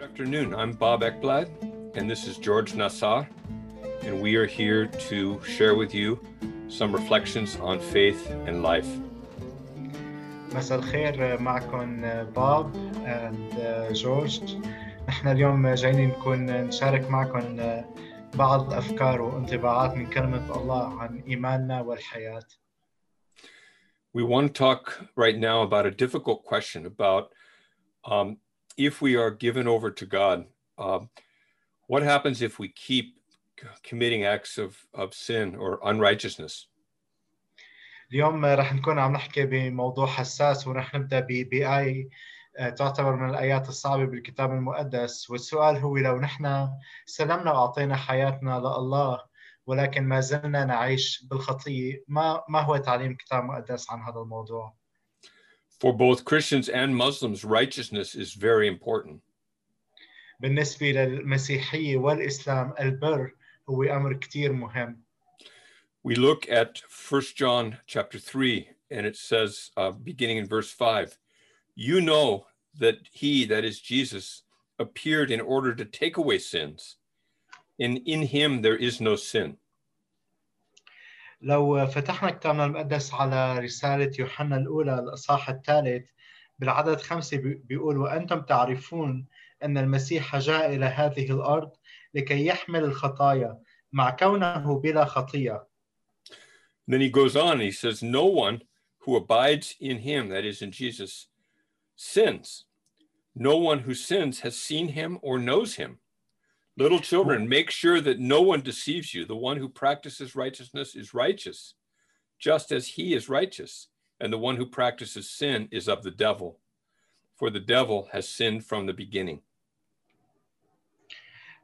Good afternoon. I'm Bob Ekblad, and this is George Nassar, and we are here to share with you some reflections on faith and life. مساء الخير معكم باب and جورج نحن اليوم جايين نكون نشارك معكم بعض الأفكار وانطباعات من كلمة الله عن إيماننا والحياة We want to talk right now about a difficult question about um, if we are given over to God, um, what happens if we keep committing acts of, of sin or unrighteousness? اليوم رح نكون عم نحكي بموضوع حساس ورح نبدأ ب- بآية آه، تعتبر من الآيات الصعبة بالكتاب المقدس والسؤال هو لو نحن سلمنا وأعطينا حياتنا لله ولكن ما زلنا نعيش بالخطية ما ما هو تعليم الكتاب المقدس عن هذا الموضوع For both Christians and Muslims, righteousness is very important. بالنسبة للمسيحية والإسلام البر هو أمر كتير مهم We look at 1 John chapter 3, and it says, uh, beginning in verse 5, you know that he, that is Jesus, appeared in order to take away sins, and in him there is no sin. لو فتحنا كتابنا المقدس على رسالة يوحنا الأولى الإصحاح الثالث بالعدد خمسة بي- بيقول وأنتم تعرفون أن المسيح جاء إلى هذه الأرض لكي يحمل الخطايا مع كونه بلا خطية Then he goes on and he says, No one who abides in him, that is in Jesus, sins. No one who sins has seen him or knows him. Little children, make sure that no one deceives you. The one who practices righteousness is righteous, just as he is righteous. And the one who practices sin is of the devil, for the devil has sinned from the beginning.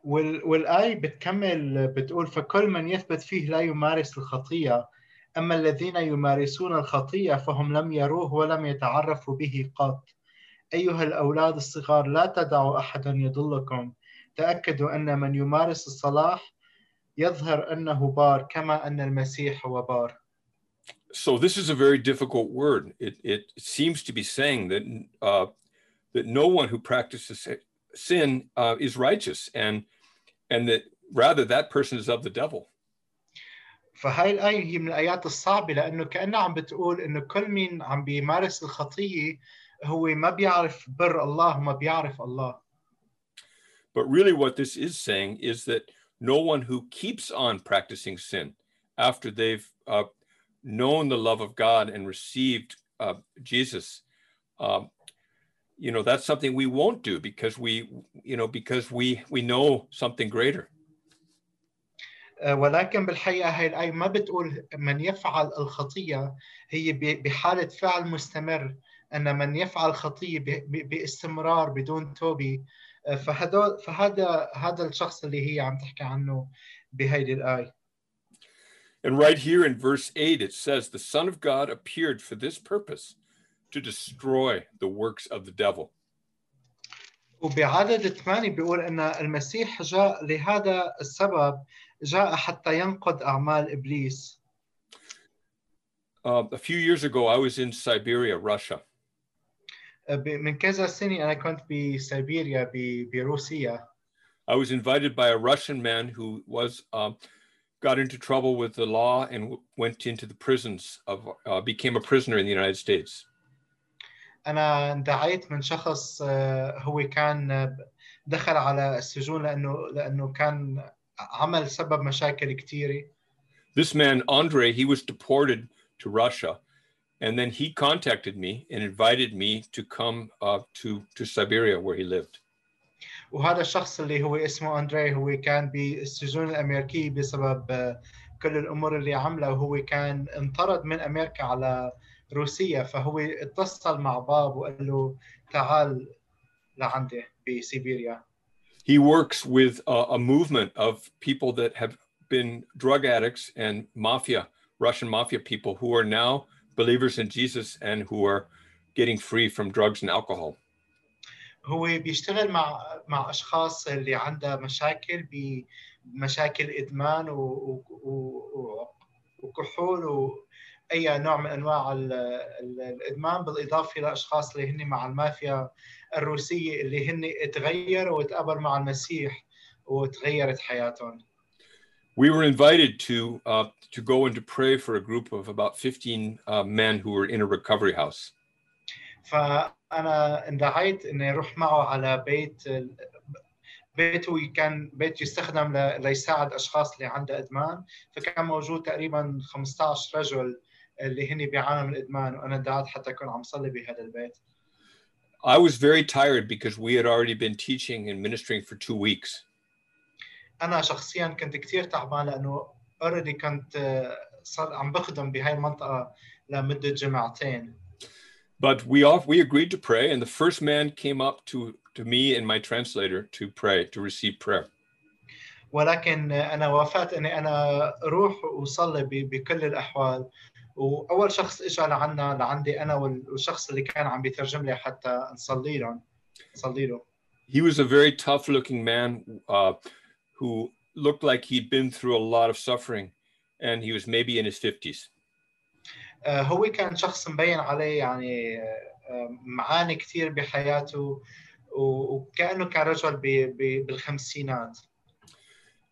وال- والآية بتكمل بتقول فكل من يثبت فيه لا يمارس الخطية أما الذين يمارسون الخطية فهم لم يروه ولم يتعرفوا به قط أيها الأولاد الصغار لا تدعوا أحدا يضلكم تأكدوا أن من يمارس الصلاح يظهر أنه بار كما أن المسيح هو بار So this is a very difficult word. It, it seems to be saying that uh, that no one who practices sin uh, is righteous, and and that rather that person is of the devil. فهاي الآية هي من الآيات الصعبة لأنه كأنها عم بتقول إنه كل مين عم بيمارس الخطية هو ما بيعرف بر الله وما بيعرف الله But really, what this is saying is that no one who keeps on practicing sin after they've uh, known the love of God and received uh, Jesus, um, you know, that's something we won't do because we, you know, because we we know something greater. آه، ولكن بالحقيقة هاي الآية ما بتقول من يفعل الخطية هي ب- بحالة فعل مستمر أن من يفعل خطية ب- ب- باستمرار بدون توبة آه، فهدول فهذا هذا الشخص اللي هي عم تحكي عنه بهيدي الآية And right here in verse 8, it says, The Son of God appeared for this purpose to destroy the works of the devil. وبعدد ثمانية بيقول أن المسيح جاء لهذا السبب جاء حتى ينقض أعمال إبليس Uh, a few years ago, I was in Siberia, Russia, ب- من كذا سنة أنا كنت بسيبيريا ب- بروسيا I was invited by a Russian man who was um, got into trouble with the law and w- went into the prisons of uh, became a prisoner in the United States. أنا اندعيت من شخص آه، هو كان آه، دخل على السجون لأنه لأنه كان عمل سبب مشاكل كثيرة This man Andre, he was deported to Russia, and then he contacted me and invited me to come uh, to to Siberia where he lived. وهذا الشخص اللي هو اسمه أندري هو كان بالسجون الأمريكية بسبب آه، كل الأمور اللي عملها وهو كان انطرد من أمريكا على روسيا فهو اتصل مع باب وقال له تعال لعندي بسيبيريا He works with a, a movement of people that have been drug addicts and mafia, Russian mafia people who are now believers in Jesus and who are getting free from drugs and alcohol. هو بيشتغل مع مع أشخاص اللي عندها مشاكل بمشاكل إدمان و... و... وكحول و... أي نوع من أنواع ال- ال- الإدمان بالإضافة لاشخاص اللي هن مع المافيا الروسية اللي هن تغيروا وتقابلوا مع المسيح وتغيرت حياتهم We were invited to uh, to go and to pray for a group of about 15 uh, men who were in a recovery house. فانا اندعيت اني اروح معه على بيت بيته كان بيت يستخدم ل- ليساعد اشخاص اللي عنده ادمان فكان موجود تقريبا 15 رجل اللي هن بيعانوا من الادمان وانا اندعيت حتى اكون عم صلي بهذا البيت I was very tired because we had already been teaching and ministering for two weeks. انا شخصيا كنت كثير تعبان لانه اوريدي كنت آه، صار عم بخدم بهاي المنطقه لمده جمعتين But we off we agreed to pray, and the first man came up to to me and my translator to pray to receive prayer. ولكن انا وافقت اني انا اروح وصلي ب- بكل الاحوال واول شخص اجى لعنا لعندي انا وال- والشخص اللي كان عم بيترجم لي حتى نصلي لهم نصلي له He was a very tough-looking man uh, who looked like he'd been through a lot of suffering, and he was maybe in his 50s. آه، هو كان شخص مبين عليه يعني آه، آه، معاني كثير بحياته و- وكانه كان رجل ب- ب- بالخمسينات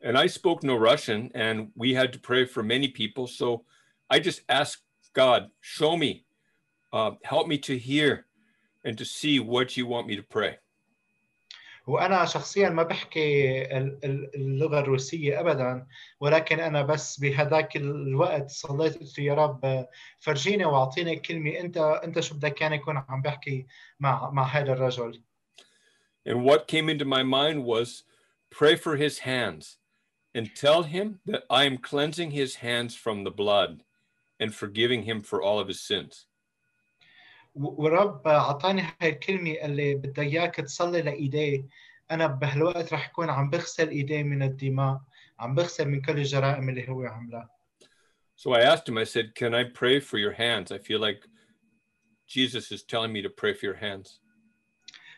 And I spoke no Russian, and we had to pray for many people. So I just asked God, show me, uh, help me to hear and to see what you want me to pray. وأنا شخصيا ما بحكي ال- ال- اللغة الروسية ابدا ولكن أنا بس بهذاك الوقت صليت قلت يا رب فرجيني وأعطيني كلمة أنت أنت شو بدك كان يكون عم بحكي مع مع هذا الرجل And what came into my mind was pray for his hands and tell him that I am cleansing his hands from the blood and forgiving him for all of his sins. ورب اعطاني هاي الكلمة اللي بدي إياك تصلي لإيديه أنا بهالوقت رح اكون عم بغسل إيديه من الدماء عم بغسل من كل الجرائم اللي هو عملها So I asked him, I said, Can I pray for your hands? I feel like Jesus is telling me to pray for your hands.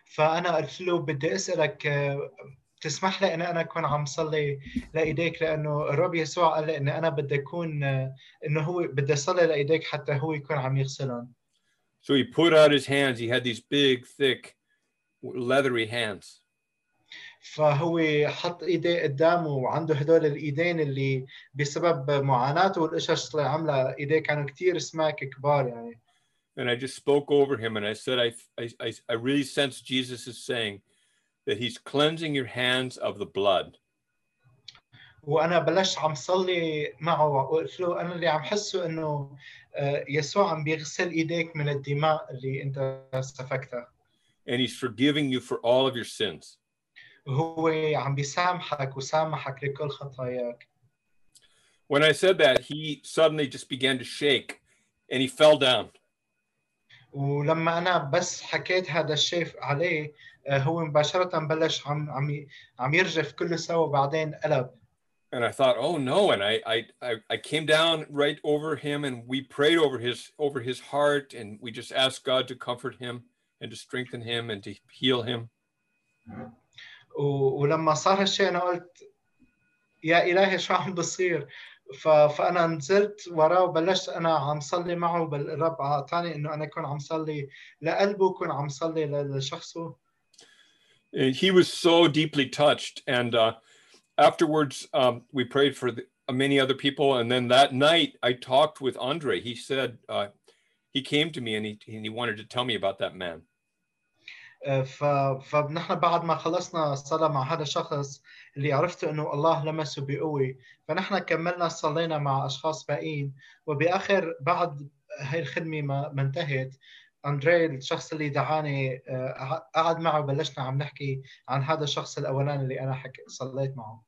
فأنا قلت له بدي أسألك آه، تسمح لي ان أنا أكون عم صلي لإيديك لأنه الرب يسوع قال لي ان أنا بدي أكون آه، إنه هو بدي أصلي لإيديك حتى هو يكون عم يغسلهم So he put out his hands. He had these big, thick, leathery hands. فهو حط ايديه قدامه وعنده هدول الايدين اللي بسبب معاناته والقشش اللي عملها ايديه كانوا كثير سماك كبار يعني And I just spoke over him and I said, I, I, I, I really sense Jesus is saying that he's cleansing your hands of the blood. وأنا بلشت عم صلي معه وقلت له أنا اللي عم حسه إنه آه، يسوع عم بيغسل إيديك من الدماء اللي أنت سفكتها And he's forgiving you for all of your sins. وهو عم بيسامحك وسامحك لكل خطاياك When I said that, he suddenly just began to shake and he fell down. ولما أنا بس حكيت هذا الشيء عليه آه، هو مباشرة بلش عم عم عم يرجف كله سوا بعدين قلب And I thought, oh no. And I, I, I, I came down right over him and we prayed over his, over his heart. And we just asked God to comfort him and to strengthen him and to heal him. و- ولما صار هالشيء انا قلت يا الهي شو عم بصير ف- فانا نزلت وراه وبلشت انا عم صلي معه بل الرب اعطاني انه انا اكون عم صلي لقلبه كون عم صلي ل- لشخصه And he was so deeply touched. And uh, afterwards, um, we prayed for the, many other people. And then that night, I talked with Andre. He said, uh, he came to me and he, and he wanted to tell me about that man. آه، ف- فنحن بعد ما خلصنا الصلاة مع هذا الشخص اللي عرفت انه الله لمسه بقوة فنحن كملنا صلينا مع اشخاص باقيين وباخر بعد هاي الخدمة ما ما انتهت اندري الشخص اللي دعاني آه، قعد معه وبلشنا عم نحكي عن هذا الشخص الاولاني اللي انا حك... صليت معه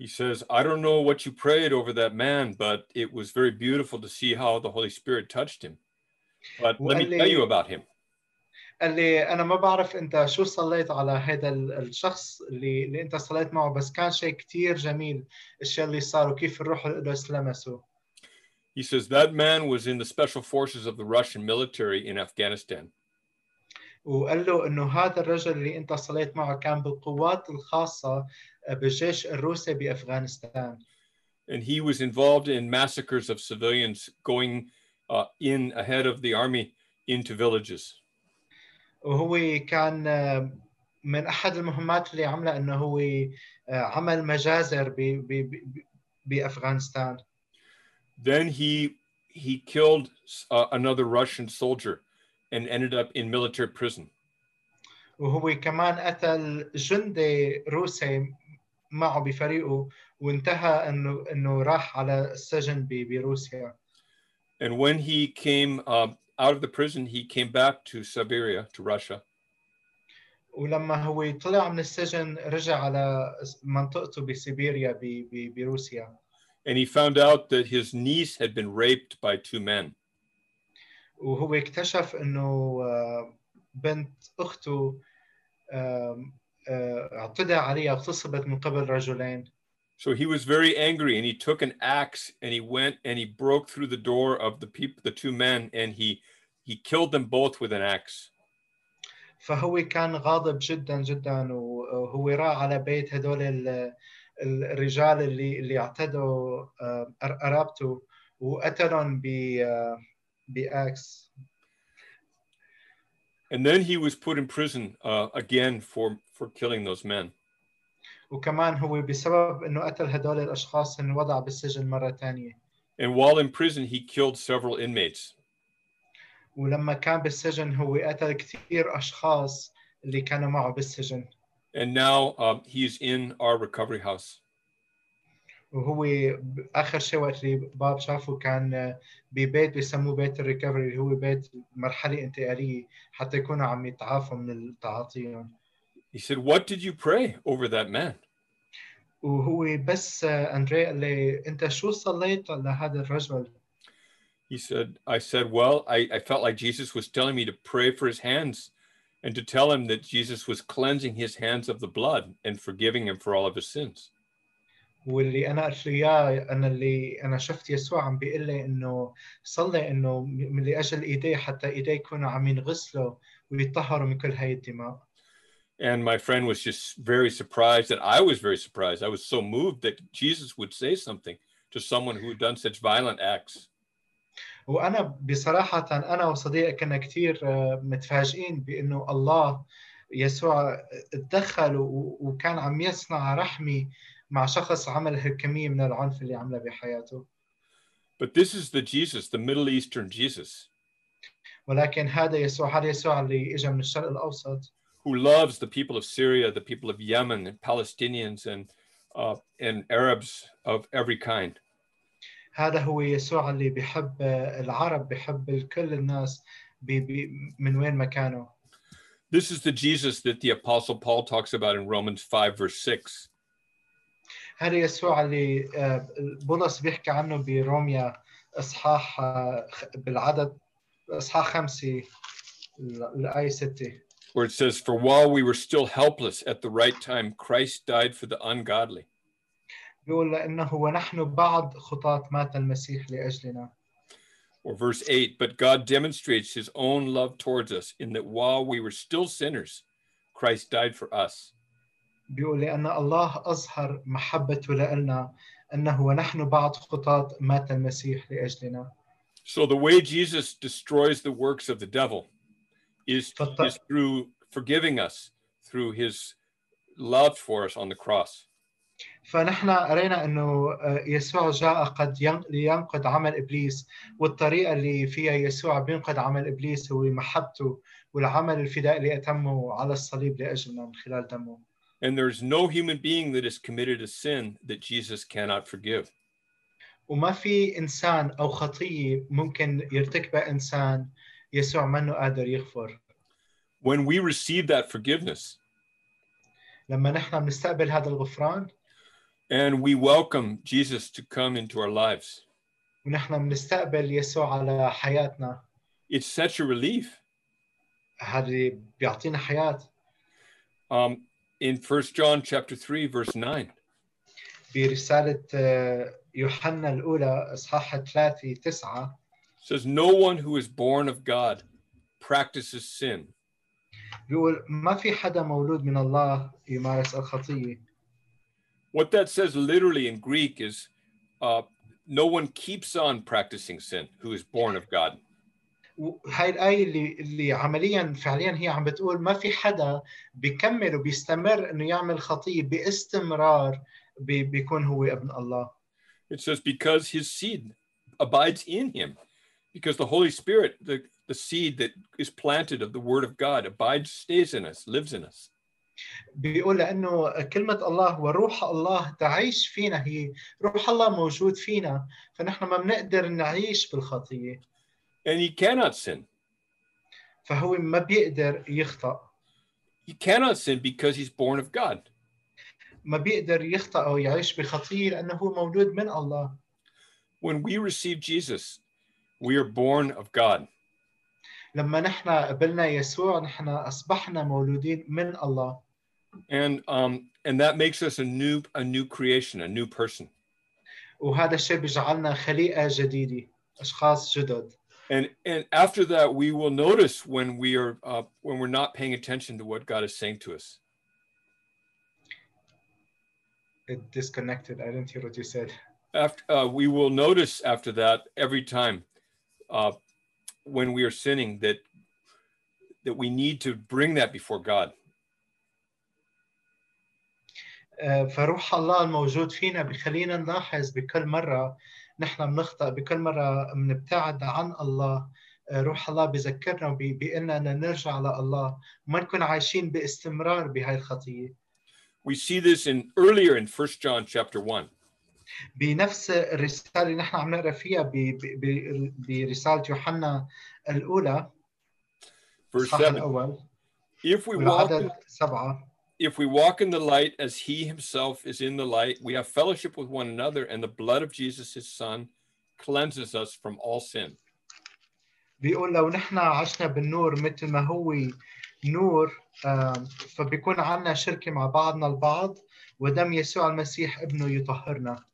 He says, I don't know what you prayed over that man, but it was very beautiful to see how the Holy Spirit touched him. But let me tell you about him. قال لي انا ما بعرف انت شو صليت على هذا ال- الشخص اللي اللي انت صليت معه بس كان شيء كتير جميل الشيء اللي صار وكيف الروح القدس لمسه He says that man was in the special forces of the Russian military in Afghanistan. وقال له انه هذا الرجل اللي انت صليت معه كان بالقوات الخاصه بالجيش الروسي بافغانستان And he was involved in massacres of civilians going uh, in ahead of the army into villages. وهو كان آه، من احد المهمات اللي عملها انه هو آه، عمل مجازر ب- ب- ب- بافغانستان Then he he killed uh, another Russian soldier and ended up in military prison. وهو كمان قتل جندي روسي معه بفريقه وانتهى انه انه راح على السجن ب- بروسيا And when he came um, out of the prison, he came back to Siberia, to Russia, ولما هو طلع من السجن رجع على منطقته بسيبيريا ب- ب- بروسيا and he found out that his niece had been raped by two men. وهو اكتشف إنه آه، بنت أخته آه، اعتدى عليها اغتصبت من قبل رجلين So he was very angry, and he took an axe and he went and he broke through the door of the people, the two men, and he he killed them both with an axe. فهو كان غاضب جدا جدا وهو راح على بيت هدول ال- الرجال اللي اللي اعتدوا آه، قرابته وقتلهم ب آه، باكس And then he was put in prison uh, again for for killing those men. وكمان هو بسبب انه قتل هدول الاشخاص انوضع بالسجن مره ثانيه And while in prison, he killed several inmates. ولما كان بالسجن هو قتل كثير اشخاص اللي كانوا معه بالسجن And now um, he's in our recovery house. وهو ب- اخر شيء وقت اللي باب شافه كان ببيت بيسموه بيت الريكفري اللي هو بيت مرحله انتقاليه حتى يكونوا عم يتعافوا من التعاطيهم He said, "What did you pray over that man?" وهو بس اندري قال لي انت شو صليت لهذا الرجل؟ He said, "I said, well, I, I felt like Jesus was telling me to pray for his hands, and to tell him that Jesus was cleansing his hands of the blood and forgiving him for all of his sins." واللي أنا قلت له إياه أنا اللي أنا شفت يسوع عم بيقول لي إنه صلي إنه من لاجل إيديه حتى إيديه يكونوا عم ينغسلوا ويطهروا من كل هاي الدماء And my friend was just very surprised that I was very surprised. I was so moved that Jesus would say something to someone who had done such violent acts. وأنا بصراحة أنا وصديقي كنا كثير متفاجئين بإنه الله يسوع تدخل وكان عم يصنع رحمه مع شخص عمل هالكميه من العنف اللي عمله بحياته But this is the Jesus, the Middle Eastern Jesus, ولكن هذا يسوع هذا يسوع اللي اجى من الشرق الاوسط who loves the people of Syria, the people of Yemen, and Palestinians, and uh, and Arabs of every kind. هذا هو يسوع اللي بيحب العرب بيحب كل الناس بي بي من وين ما كانوا This is the Jesus that the Apostle Paul talks about in Romans 5, verse 6. هذا يسوع اللي آه، بولس بيحكي عنه بروميا اصحاح آه، بالعدد اصحاح خمسه ال- الايه سته where it says, For while we were still helpless at the right time, Christ died for the ungodly. بيقول لأنه ونحن بعد خطاة مات المسيح لاجلنا Or verse 8, But God demonstrates his own love towards us in that while we were still sinners, Christ died for us. بيقول لأن الله أظهر محبته لنا أنه ونحن بعد خطاة مات المسيح لأجلنا So the way Jesus destroys the works of the devil is, is through forgiving us through his love for us on the cross. فنحن قرينا أنه آه، يسوع جاء قد ين- لينقذ عمل إبليس والطريقة اللي فيها يسوع بينقذ عمل إبليس هو محبته والعمل الفدائي اللي أتمه على الصليب لأجلنا من خلال دمه And there's no human being that has committed a sin that Jesus cannot forgive. وما في إنسان أو خطية ممكن يرتكبها إنسان يسوع منه قادر يغفر When we receive that forgiveness لما نحن بنستقبل هذا الغفران and we welcome Jesus to come into our lives, ونحن بنستقبل يسوع على حياتنا it's such a relief. هذا اللي بيعطينا حياة Um, in First John chapter 3, verse 9, برسالة آه، يوحنا الأولى إصحاح 3 9 says, No one who is born of God practices sin, بيقول ما في حدا مولود من الله يمارس الخطية What that says literally in Greek is uh, no one keeps on practicing sin who is born of God. وهاي الآية اللي اللي عمليا فعليا هي عم بتقول ما في حدا بيكمل وبيستمر إنه يعمل خطية باستمرار بي- بيكون هو ابن الله. It says, because his seed abides in him, because the Holy Spirit, the, the seed that is planted of the word of God, abides, stays in us, lives in us. بيقول لأنه كلمة الله وروح الله تعيش فينا هي روح الله موجود فينا فنحن ما بنقدر نعيش بالخطية And he cannot sin. فهو ما بيقدر يخطأ He cannot sin because he's born of God. ما بيقدر يخطأ أو يعيش بخطية لأنه هو مولود من الله When we receive Jesus, we are born of God. لما نحن قبلنا يسوع نحن أصبحنا مولودين من الله And um, and that makes us a new a new creation, a new person. وهذا الشيء بيجعلنا خليقة جديدة أشخاص جدد And and after that, we will notice when we are uh, when we're not paying attention to what God is saying to us. It disconnected I didn't hear what you said After uh, we will notice after that every time uh, when we are sinning that that we need to bring that before God. آه، فروح الله الموجود فينا بخلينا نلاحظ بكل مرة نحن بنخطأ بكل مرة بنبتعد عن الله. آه، روح الله بذكرنا وبيقلنا أن نرجع لله. وما نكون عايشين باستمرار بهاي الخطية. We see this in earlier in First John chapter one. بنفس الرسالة اللي نحن عم نقرأ فيها برسالة يوحنا الأولى Verse الإصحاح seven. الأول. If we walk سبعة. if we walk in the light as he himself is in the light, we have fellowship with one another, and the blood of Jesus, his son, cleanses us from all sin. بيقول لو نحن عشنا بالنور مثل ما هو نور آم، فبيكون عنا شركة مع بعضنا البعض ودم يسوع المسيح ابنه يطهرنا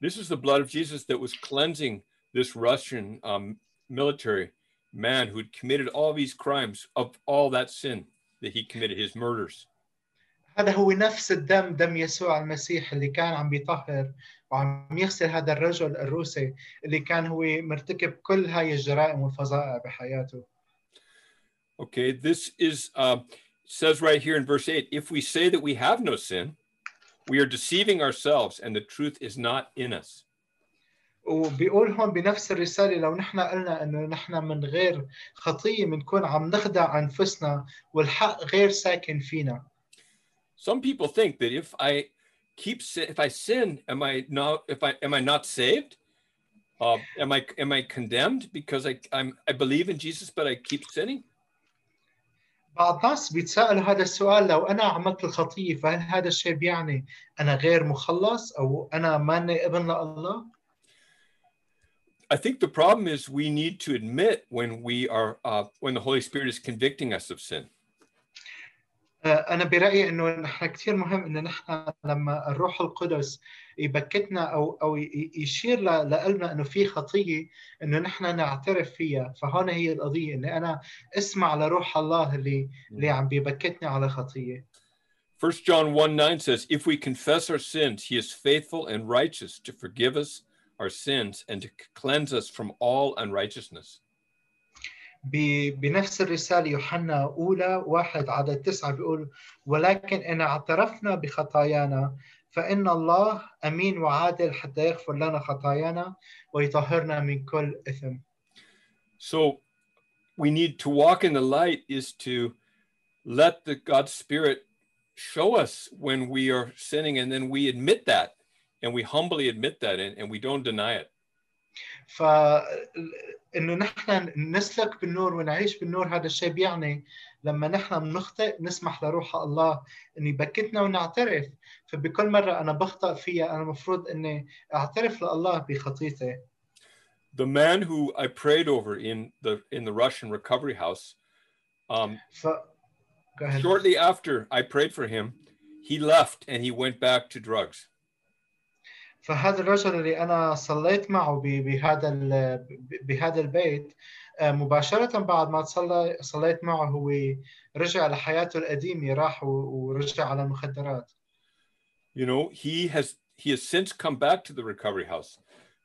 This is the blood of Jesus that was cleansing this Russian um, military man who had committed all these crimes of all that sin that he committed, his murders. هذا هو نفس الدم دم يسوع المسيح اللي كان عم بيطهر وعم يغسل هذا الرجل الروسي اللي كان هو مرتكب كل هاي الجرائم والفظائع بحياته Okay, this is uh, says right here in verse 8 if we say that we have no sin, we are deceiving ourselves and the truth is not in us. وبيقول هون بنفس الرسالة لو نحن قلنا إنه نحن من غير خطية بنكون عم نخدع أنفسنا والحق غير ساكن فينا Some people think that if I keep sin, if I sin, am I not if I am I not saved? Uh, am I am I condemned because I I'm I believe in Jesus but I keep sinning? بعض ناس بيتساءلوا هذا السؤال لو انا عملت الخطية فهل هذا الشيء بيعني انا غير مخلص او انا ماني ابن لله؟ I think the problem is we need to admit when we are uh, when the Holy Spirit is convicting us of sin. آه، أنا برأيي إنه نحن كثير مهم إنه نحن لما الروح القدس يبكتنا أو أو يشير لقلبنا إنه في خطية إنه نحن نعترف فيها، فهون هي القضية إني أنا أسمع لروح الله اللي اللي عم بيبكتني على خطية. 1 John 1 9 says, If we confess our sins, he is faithful and righteous to forgive us our sins and to cleanse us from all unrighteousness. بنفس الرسالة يوحنا أولى واحد عدد تسعة بيقول ولكن إن اعترفنا بخطايانا فإن الله أمين وعادل حتى يغفر لنا خطايانا ويطهرنا من كل إثم. So we need to walk in the light is to let the God's Spirit show us when we are sinning, and then we admit that and we humbly admit that and, and we don't deny it. ف إنه نحن نسلك بالنور ونعيش بالنور هذا الشيء بيعني لما نحن بنخطئ نسمح لروح الله انه يبكتنا ونعترف. فبكل مرة أنا بخطأ فيها أنا المفروض إني أعترف لله بخطيتي. The man who I prayed over in the in the Russian recovery house, um, ف shortly after I prayed for him, he left and he went back to drugs. فهذا الرجل اللي أنا صليت معه بهذا بهذا البيت آه، مباشرة بعد ما صليت معه هو رجع لحياته القديمة راح ورجع على المخدرات You know, he has he has since come back to the recovery house,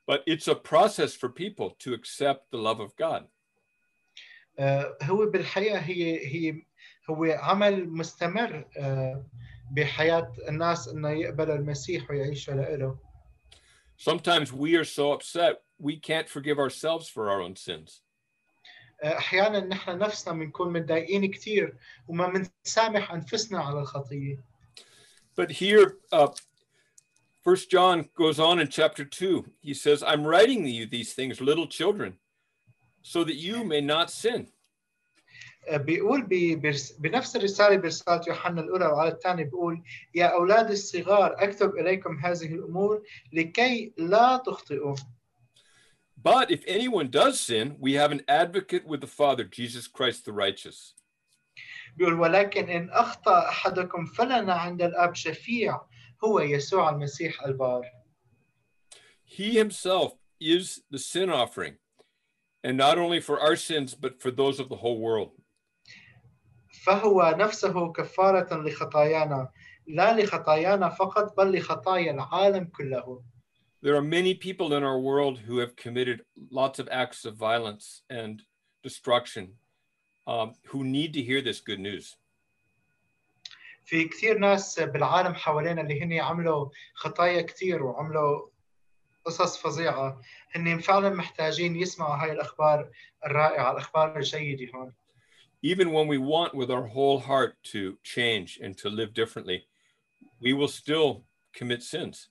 but it's a process for people to accept the love of God. آه، هو بالحقيقة هي هي هو عمل مستمر آه، بحياة الناس إنه يقبلوا المسيح ويعيشوا لإله Sometimes we are so upset we can't forgive ourselves for our own sins. آه، أحيانا نحن نفسنا بنكون متضايقين كثير وما بنسامح أنفسنا على الخطية But here, uh, First John goes on in chapter two. He says, "I'm writing you these things, little children, so that you may not sin." بيقول بنفس الرسالة برسالة يوحنا الأولى وعلى الثاني بيقول يا أولاد الصغار أكتب إليكم هذه الأمور لكي لا تخطئوا But if anyone does sin, we have an advocate with the Father, Jesus Christ the righteous. بيقول ولكن إن أخطأ أحدكم فلنا عند الآب شفيع هو يسوع المسيح البار He himself is the sin offering, and not only for our sins, but for those of the whole world. فهو نفسه كفارة لخطايانا لا لخطايانا فقط بل لخطايا العالم كله There are many people in our world who have committed lots of acts of violence and destruction um, who need to hear this good news. في كثير ناس بالعالم حوالينا اللي هن عملوا خطايا كثير وعملوا قصص فظيعة هن فعلا محتاجين يسمعوا هاي الأخبار الرائعة الأخبار الجيدة هون Even when we want with our whole heart to change and to live differently, we will still commit sins.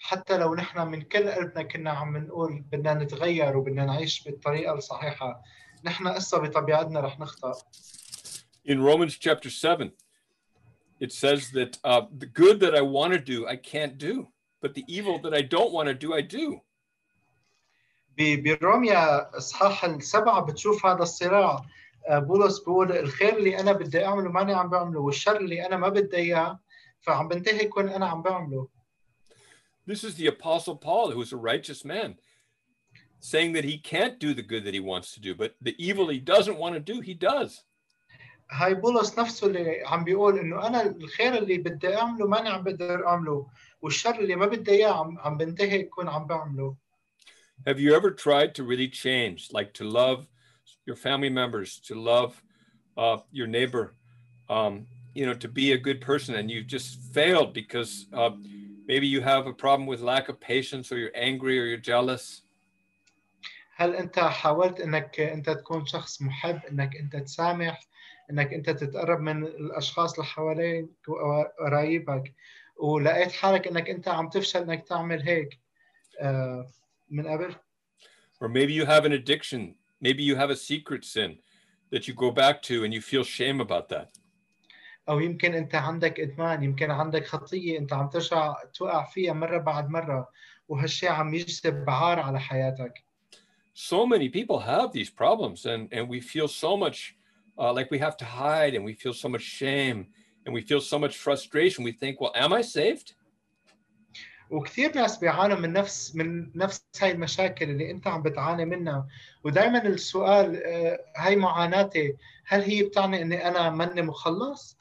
حتى لو نحن من كل قلبنا كنا عم نقول بدنا نتغير وبدنا نعيش بالطريقة الصحيحة نحن قصة بطبيعتنا رح نخطأ In Romans chapter 7, it says that uh, the good that I want to do, I can't do, but the evil that I don't want to do, I do. ب- بروميا اصحاح السبعه بتشوف هذا الصراع آه، بولس بيقول الخير اللي انا بدي اعمله ماني عم بعمله والشر اللي انا ما بدي اياه فعم بنتهي كون انا عم بعمله This is the Apostle Paul, who is a righteous man, saying that he can't do the good that he wants to do, but the evil he doesn't want to do, he does. هاي بولس نفسه اللي عم بيقول انه انا الخير اللي بدي اعمله ماني عم بقدر اعمله والشر اللي ما بدي اياه عم عم بنتهي كون عم بعمله Have you ever tried to really change, like to love your family members, to love uh, your neighbor, um, you know, to be a good person, and you've just failed because uh, maybe you have a problem with lack of patience, or you're angry, or you're jealous? هل انت حاولت انك انت تكون شخص محب انك انت تسامح انك انت تتقرب من الاشخاص اللي حواليك وقرايبك ولقيت حالك انك انت عم تفشل انك تعمل هيك آه، من قبل Or maybe you have an addiction, maybe you have a secret sin that you go back to, and you feel shame about that. او يمكن انت عندك ادمان يمكن عندك خطيه انت عم ترجع توقع فيها مره بعد مره وهالشيء عم يجلب عار على حياتك so many people have these problems and and we feel so much uh, like we have to hide and we feel so much shame and we feel so much frustration we think well am i saved وكثير ناس بيعانوا من نفس من نفس هاي المشاكل اللي انت عم بتعاني منها ودائما السؤال آه، هاي معاناتي هل هي بتعني اني انا ماني مخلص؟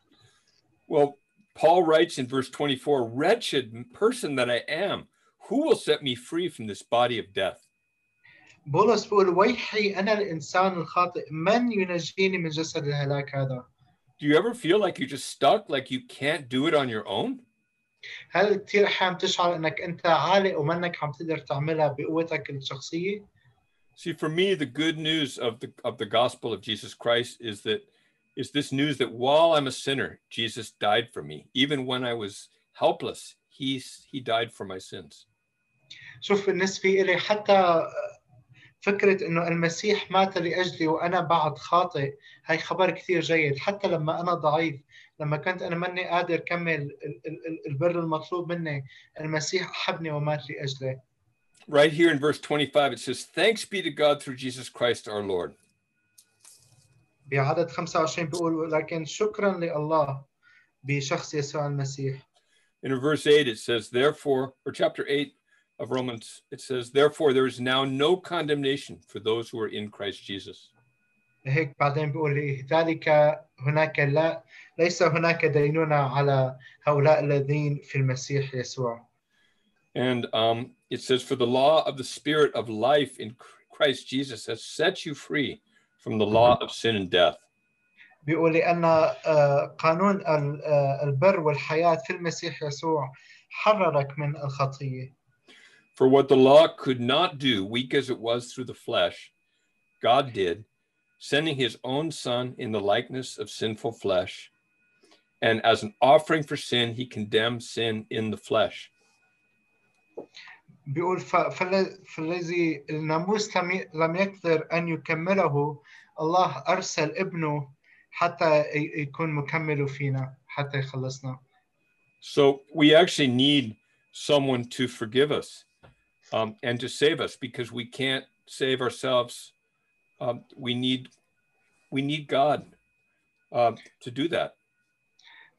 well paul writes in verse 24 wretched person that i am who will set me free from this body of death بولس بيقول ويحي انا الانسان الخاطئ من ينجيني من جسد الهلاك هذا؟ do you ever feel like you're just stuck like you can't do it on your own هل كثير أحيانا بتشعر انك انت عالق ومنك عم تقدر تعملها بقوتك الشخصيه؟ see for me the good news of the of the gospel of jesus christ is that is this news that while i'm a sinner jesus died for me even when i was helpless he's he died for my sins شوف بالنسبة لي حتى فكره انه المسيح مات لاجلي وأنا بعد خاطئ هاي خبر كثير جيد حتى لما أنا ضعيف لما كنت انا ماني قادر كمل ال- ال- ال- البر المطلوب مني المسيح احبني ومات لاجلي right here in verse 25 it says thanks be to god through jesus christ our lord بعدد 25 بيقول لكن شكرا لله بشخص يسوع المسيح and in verse 8 it says therefore or chapter 8 of romans it says therefore there is now no condemnation for those who are in christ jesus هيك بعدين بيقول لذلك هناك لا ليس هناك دينونة على هؤلاء الذين في المسيح يسوع And um, it says, For the law of the Spirit of life in Christ Jesus has set you free from the law of sin and death. بيقول لأن آه، قانون ال- آه، البر والحياة في المسيح يسوع حررك من الخطية For what the law could not do, weak as it was through the flesh, God did, sending his own Son in the likeness of sinful flesh. And as an offering for sin, he condemned sin in the flesh. بيقول ف- فال- فالذي الناموس لم ي- لم يقدر أن يكمله الله أرسل ابنه حتى ي- يكون مكمل فينا حتى يخلصنا So we actually need someone to forgive us um, and to save us because we can't save ourselves. Um, we need we need God uh, to do that.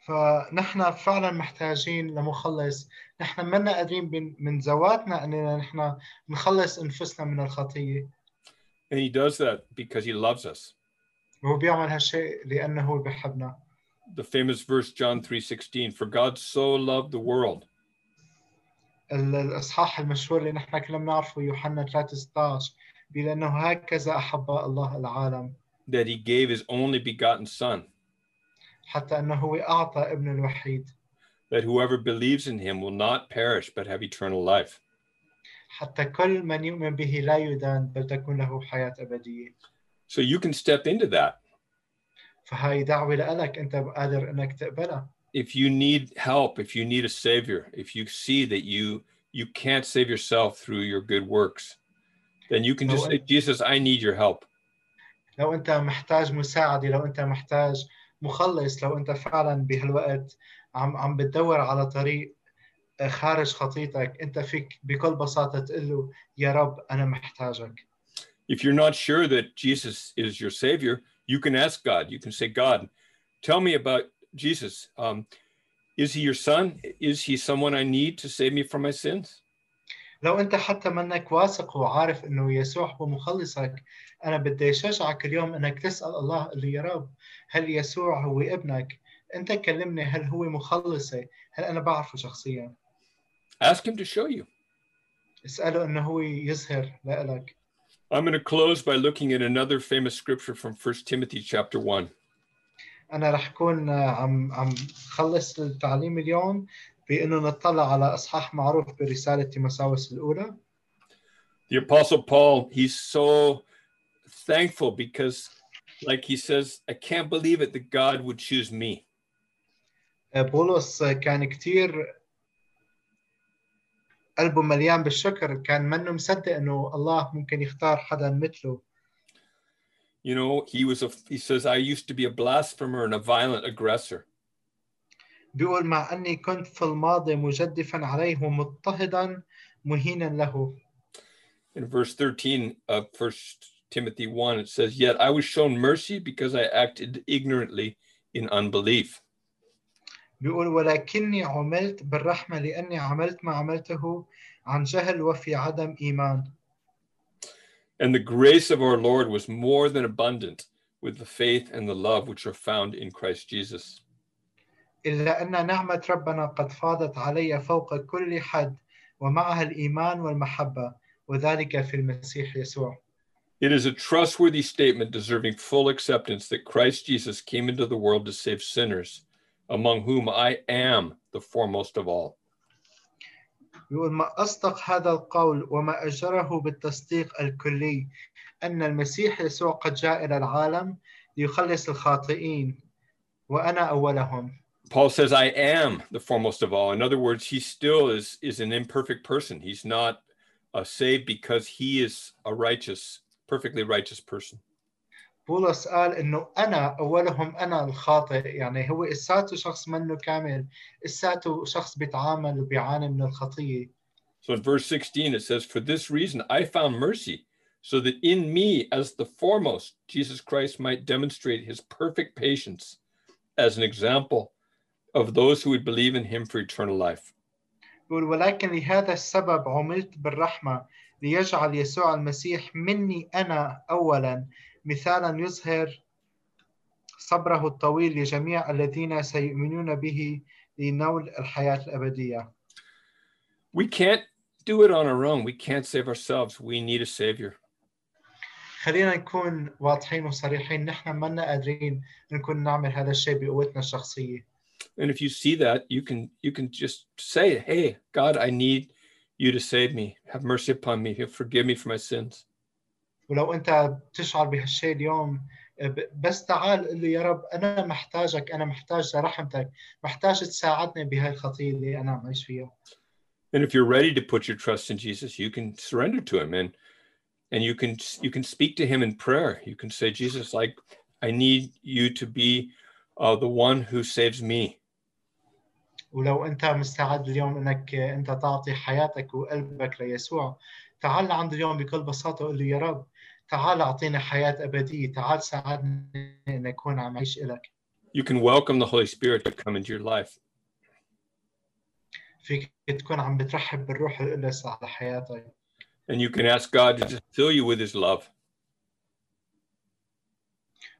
فنحن فعلا محتاجين لمخلص نحن منا قادرين بن- من ذواتنا اننا نحن نخلص انفسنا من الخطيه And he does that because he loves us. وهو بيعمل هالشيء لانه هو بيحبنا The famous verse John 3:16 for God so loved the world ال- الاصحاح المشهور اللي نحن كلنا بنعرفه يوحنا 3:16 بيقول انه هكذا احب الله العالم that he gave his only begotten son حتى انه هو اعطى ابنه الوحيد that whoever believes in him will not perish but have eternal life. حتى كل من يؤمن به لا يدان بل تكون له حياه ابديه So you can step into that. فهاي دعوه لك انت قادر انك تقبلها If you need help, if you need a savior, if you see that you you can't save yourself through your good works, then you can just No, say, Jesus, I need your help. لو انت محتاج مساعده لو انت محتاج مخلص لو انت فعلا بهالوقت عم عم بتدور على طريق خارج خطيتك انت فيك بكل بساطه تقول له يا رب انا محتاجك If you're not sure that Jesus is your savior, you can ask God. You can say, God, tell me about Jesus. Um, is he your son? Is he someone I need to save me from my sins? لو أنت حتى منك واثق وعارف إنه يسوع هو مخلصك أنا بدي أشجعك اليوم إنك تسأل الله اللي يا رب هل يسوع هو ابنك؟ أنت كلمني هل هو مخلصي هل أنا بعرفه شخصيا؟ Ask him to show you. اسأله إنه هو يظهر لك I'm going to close by looking at another famous scripture from 1 Timothy chapter 1. أنا رح كون عم عم خلص التعليم اليوم. بانه نطلع على اصحاح معروف برساله تيموثاوس الاولى The apostle Paul, he's so thankful because like he says, I can't believe it that God would choose me. بولس كان كتير قلبه مليان بالشكر كان منه مصدق انه الله ممكن يختار حدا مثله You know, he was a he says I used to be a blasphemer and a violent aggressor. بيقول مع اني كنت في الماضي مجدفا عليه ومضطهدا مهينا له In verse 13 of 1 Timothy 1 it says, "Yet I was shown mercy because I acted ignorantly in unbelief." بيقول ولكني عملت بالرحمة لأني عملت ما عملته عن جهل وفي عدم إيمان And the grace of our Lord was more than abundant with the faith and the love which are found in Christ Jesus. إلا أن نعمة ربنا قد فاضت علي فوق كل حد ومعها الإيمان والمحبة وذلك في المسيح يسوع It is a trustworthy statement deserving full acceptance that Christ Jesus came into the world to save sinners, among whom I am the foremost of all. يقول ما أصدق هذا القول وما أجره بالتصديق الكلي أن المسيح يسوع قد جاء إلى العالم ليخلص الخاطئين وأنا أولهم Paul says, I am the foremost of all. In other words, he still is, is an imperfect person. He's not uh, saved because he is a righteous, perfectly righteous person. بولس قال انه انا اولهم انا الخاطئ يعني هو اساته شخص منه كامل اساته شخص بيتعامل وبيعاني من الخطيه So in verse 16, it says, For this reason I found mercy, so that in me, as the foremost, Jesus Christ might demonstrate his perfect patience as an example of those who would believe in him for eternal life. يقول ولكن لهذا السبب عملت بالرحمه ليجعل يسوع المسيح مني انا اولا مثالا يظهر صبره الطويل لجميع الذين سيؤمنون به لنول الحياه الابديه We can't do it on our own. We can't save ourselves. We need a savior. خلينا نكون واضحين وصريحين نحن منا قادرين نكون نعمل هذا الشيء بقوتنا الشخصية And if you see that, you can you can just say, "Hey, God, I need you to save me. Have mercy upon me. Forgive me for my sins." ولو انت بتشعر بهالشيء اليوم ب- بس تعال قل لي يا رب انا محتاجك انا محتاج لرحمتك محتاج تساعدني بهاي الخطيه اللي انا عم عايش فيها And if you're ready to put your trust in Jesus, you can surrender to him and and you can you can speak to him in prayer. You can say, Jesus, like I need you to be uh, the one who saves me. ولو انت مستعد اليوم انك انت تعطي حياتك وقلبك ليسوع تعال لعند اليوم بكل بساطه وقل له يا رب تعال اعطيني حياه ابديه تعال ساعدني ان اكون عم اعيش لك You can welcome the Holy Spirit to come into your life. فيك تكون عم بترحب بالروح القدس على حياتك And you can ask God to just fill you with his love.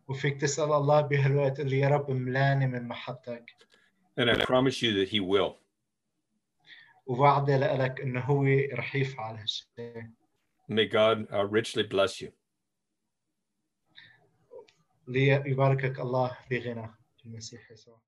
وفيك تسأل الله بهالوقت قل لي يا رب ملاني من محبتك And I promise you that he will. ووعدي لك إنه هو رح يفعل هالشيء May God uh, richly bless you. ليباركك الله بغنى في المسيح يسوع